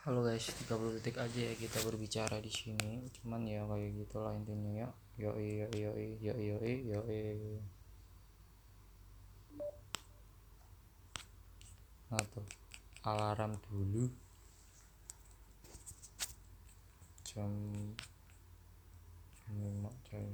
Halo guys, 30 detik aja ya kita berbicara di sini. Cuman ya kayak gitulah intinya ya. Yo yo yo yo yo yo yo. Nah tuh alarm dulu jam lima coy